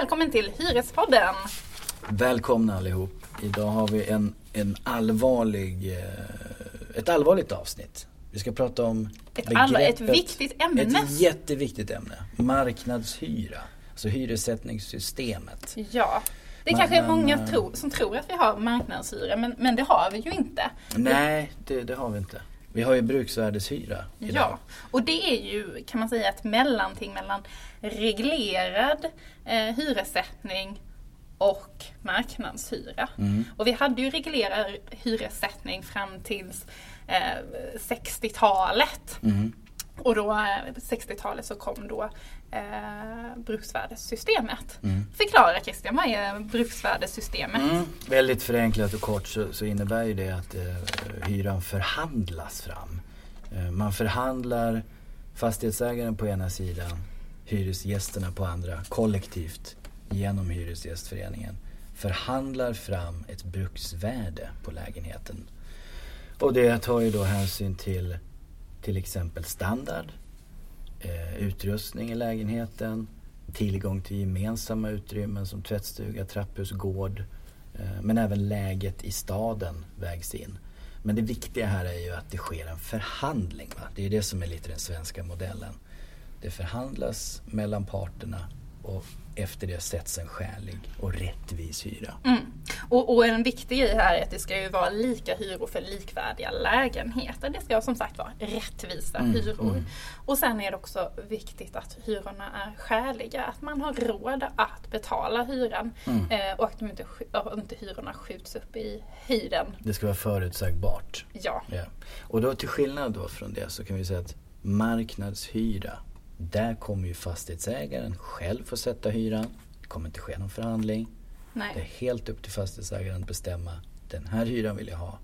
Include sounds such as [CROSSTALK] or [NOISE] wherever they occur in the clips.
Välkommen till Hyrespodden! Välkomna allihop. Idag har vi en, en allvarlig, eh, ett allvarligt avsnitt. Vi ska prata om ett, alla, ett viktigt ämne. Ett jätteviktigt ämne. Marknadshyra. Alltså hyressättningssystemet. Ja. Det är kanske är många tro, som tror att vi har marknadshyra men, men det har vi ju inte. Nej, det, det har vi inte. Vi har ju bruksvärdeshyra idag. Ja, och det är ju kan man säga ett mellanting mellan reglerad eh, hyressättning och marknadshyra. Mm. Och vi hade ju reglerad hyressättning fram tills eh, 60-talet. Mm. Och då, 60-talet, så kom då eh, bruksvärdessystemet. Mm. Förklara Christian, vad är bruksvärdessystemet? Mm. Väldigt förenklat och kort så, så innebär ju det att eh, hyran förhandlas fram. Eh, man förhandlar fastighetsägaren på ena sidan, hyresgästerna på andra, kollektivt genom Hyresgästföreningen förhandlar fram ett bruksvärde på lägenheten. Och det tar ju då hänsyn till till exempel standard, eh, utrustning i lägenheten, tillgång till gemensamma utrymmen som tvättstuga, trapphus, gård. Eh, men även läget i staden vägs in. Men det viktiga här är ju att det sker en förhandling. Va? Det är det som är lite den svenska modellen. Det förhandlas mellan parterna och efter det sätts en skälig och rättvis hyra. Mm. Och, och, en viktig grej här är att det ska ju vara lika hyror för likvärdiga lägenheter. Det ska som sagt vara rättvisa mm. hyror. Mm. Och sen är det också viktigt att hyrorna är skäliga. Att man har råd att betala hyran mm. eh, och att inte, inte hyrorna skjuts upp i höjden. Det ska vara förutsägbart. Ja. ja. Och då till skillnad då från det så kan vi säga att marknadshyra där kommer ju fastighetsägaren själv få sätta hyran. Det kommer inte ske någon förhandling. Nej. Det är helt upp till fastighetsägaren att bestämma. Den här hyran vill jag ha.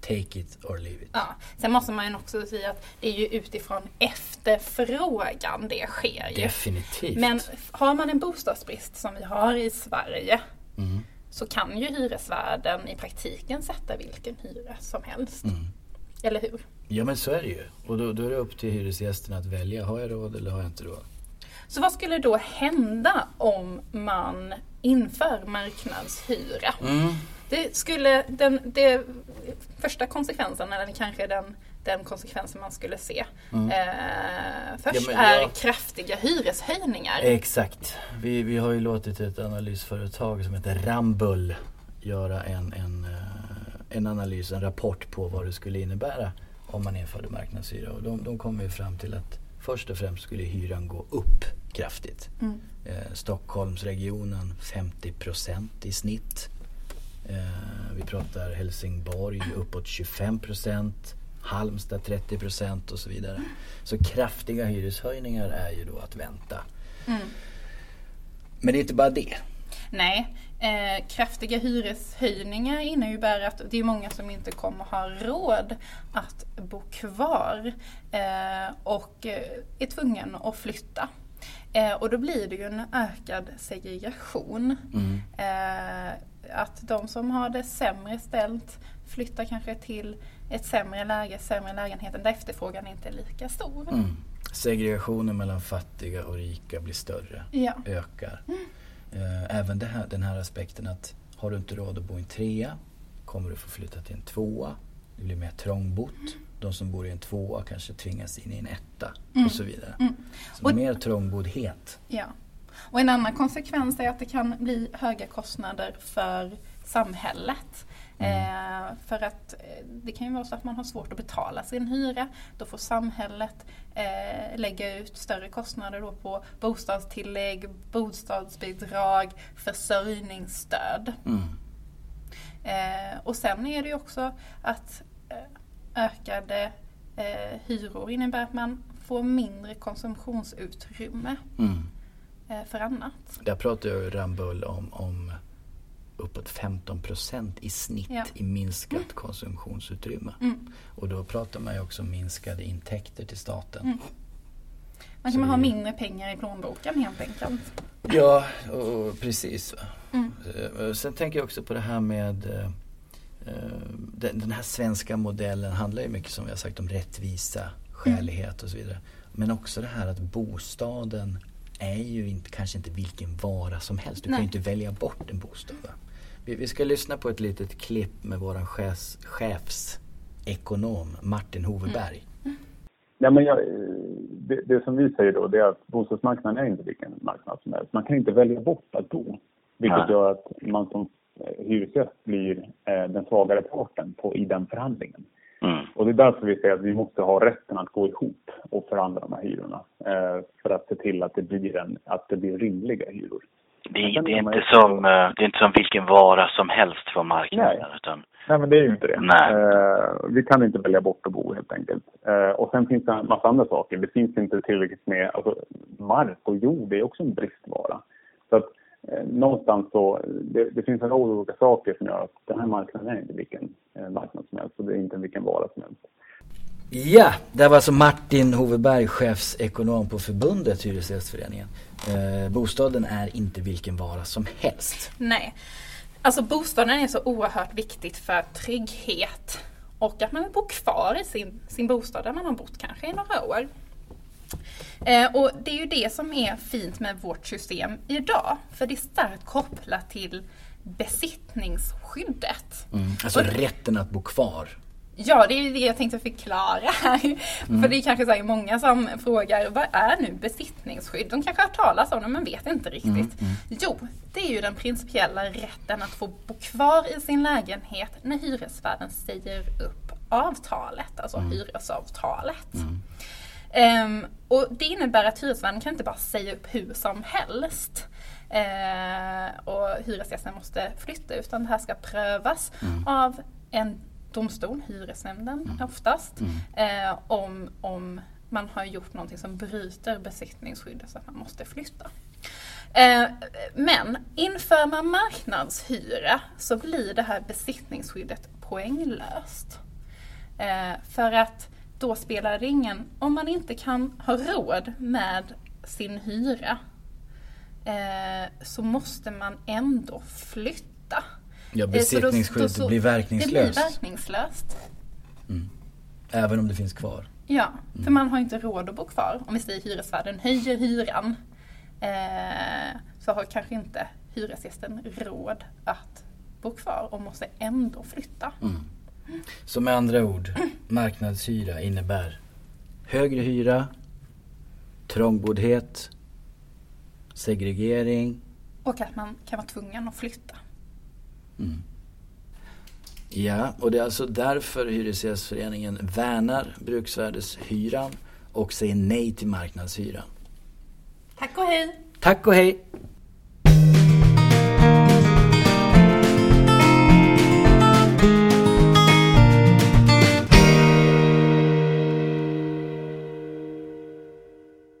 Take it or leave it. Ja. Sen måste man ju också säga att det är ju utifrån efterfrågan det sker. Ju. Definitivt. Men har man en bostadsbrist som vi har i Sverige mm. så kan ju hyresvärden i praktiken sätta vilken hyra som helst. Mm. Eller hur? Ja men så är det ju. Och då, då är det upp till hyresgästerna att välja. Har jag råd eller har jag inte råd? Så vad skulle då hända om man inför marknadshyra? Mm. Det skulle den det, första konsekvensen, eller kanske den, den konsekvensen man skulle se. Mm. Eh, först ja, är ja. kraftiga hyreshöjningar. Exakt. Vi, vi har ju låtit ett analysföretag som heter Rambull göra en, en, en analys, en rapport på vad det skulle innebära om man införde marknadshyra. Och de, de kom ju fram till att först och främst skulle hyran gå upp kraftigt. Mm. Eh, Stockholmsregionen 50 procent i snitt. Eh, vi pratar Helsingborg uppåt 25 procent. Halmstad 30 procent och så vidare. Så kraftiga hyreshöjningar är ju då att vänta. Mm. Men det är inte bara det. Nej, Eh, kraftiga hyreshöjningar innebär att det är många som inte kommer ha råd att bo kvar eh, och eh, är tvungen att flytta. Eh, och då blir det ju en ökad segregation. Mm. Eh, att de som har det sämre ställt flyttar kanske till ett sämre läge, sämre lägenheten där efterfrågan inte är lika stor. Mm. Segregationen mellan fattiga och rika blir större, ja. ökar. Mm. Eh, även här, den här aspekten att har du inte råd att bo i en trea kommer du få flytta till en tvåa. Det blir mer trångbott. De som bor i en tvåa kanske tvingas in i en etta mm. och så vidare. Mm. Så och, mer trångboddhet. Ja. Och en annan konsekvens är att det kan bli höga kostnader för samhället. Mm. Eh, för att eh, det kan ju vara så att man har svårt att betala sin hyra. Då får samhället eh, lägga ut större kostnader då på bostadstillägg, bostadsbidrag, försörjningsstöd. Mm. Eh, och sen är det ju också att eh, ökade eh, hyror innebär att man får mindre konsumtionsutrymme mm. för annat. Där pratar ju Rambull om, om uppåt 15 procent i snitt ja. i minskat mm. konsumtionsutrymme. Mm. Och då pratar man ju också om minskade intäkter till staten. Mm. Man kan ha mindre pengar i plånboken helt enkelt. Ja, och, precis. Mm. Eh, sen tänker jag också på det här med uh, den, här svenska modellen handlar ju mycket som vi har sagt om rättvisa, skälighet och så vidare. Men också det här att bostaden är ju inte, kanske inte vilken vara som helst. Du Nej. kan ju inte välja bort en bostad. Vi, vi, ska lyssna på ett litet klipp med vår chefs, chefsekonom Martin Hoveberg. Mm. Ja, men jag, det, det, som vi säger då det är att bostadsmarknaden är inte vilken marknad som helst. Man kan inte välja bort att bo. Vilket Nej. gör att man som eh, hyresgäst blir eh, den svagare parten på, i den förhandlingen. Mm. Och det är därför vi säger att vi måste ha rätten att gå ihop och förhandla de här hyrorna. Eh, för att se till att det blir, en, att det blir rimliga hyror. Det, är, det är inte som, eh, det är inte som vilken vara som helst på marknaden. Nej. Utan... Nej, men det är ju inte det. Nej. Eh, vi kan inte välja bort att bo helt enkelt. Eh, och sen finns det en massa andra saker. Det finns inte tillräckligt med, alltså mark och jord är också en bristvara. Så att eh, någonstans så, det, det, finns en rad olika saker som gör att den här marknaden är inte vilken eh, marknad som helst och det är inte vilken vara som helst. Ja, det var alltså Martin Hoveberg, chefsekonom på förbundet Hyresgästföreningen. Eh, bostaden är inte vilken vara som helst. Nej. Alltså bostaden är så oerhört viktigt för trygghet och att man vill bo kvar i sin, sin bostad där man har bott kanske i några år. Eh, och det är ju det som är fint med vårt system idag. För det är starkt kopplat till besittningsskyddet. Mm, alltså och, rätten att bo kvar. Ja, det är det jag tänkte förklara här. Mm. För det är kanske så många som frågar, vad är nu besittningsskydd? De kanske har hört talas om det men vet inte riktigt. Mm. Mm. Jo, det är ju den principiella rätten att få bo kvar i sin lägenhet när hyresvärden säger upp avtalet, alltså mm. hyresavtalet. Um, och det innebär att hyresvärden kan inte bara säga upp hur som helst. Uh, och hyresgästen måste flytta utan det här ska prövas mm. av en domstol, hyresnämnden mm. oftast, mm. Eh, om, om man har gjort någonting som bryter besittningsskyddet så att man måste flytta. Eh, men inför man marknadshyra så blir det här besittningsskyddet poänglöst. Eh, för att då spelar det ingen, om man inte kan ha råd med sin hyra eh, så måste man ändå flytta. Ja, eh, besittningsskyddet då, då, blir verkningslöst. Det blir verkningslöst. Mm. Även om det finns kvar? Ja, mm. för man har inte råd att bo kvar. Om vi säger hyresvärden höjer hyran eh, så har kanske inte hyresgästen råd att bo kvar och måste ändå flytta. Mm. Så med andra ord, [CLEARS THROAT] marknadshyra innebär högre hyra, trångboddhet, segregering. Och att man kan vara tvungen att flytta. Mm. Ja, och det är alltså därför Hyresgästföreningen värnar bruksvärdeshyran och säger nej till marknadshyran. Tack och hej! Tack och hej!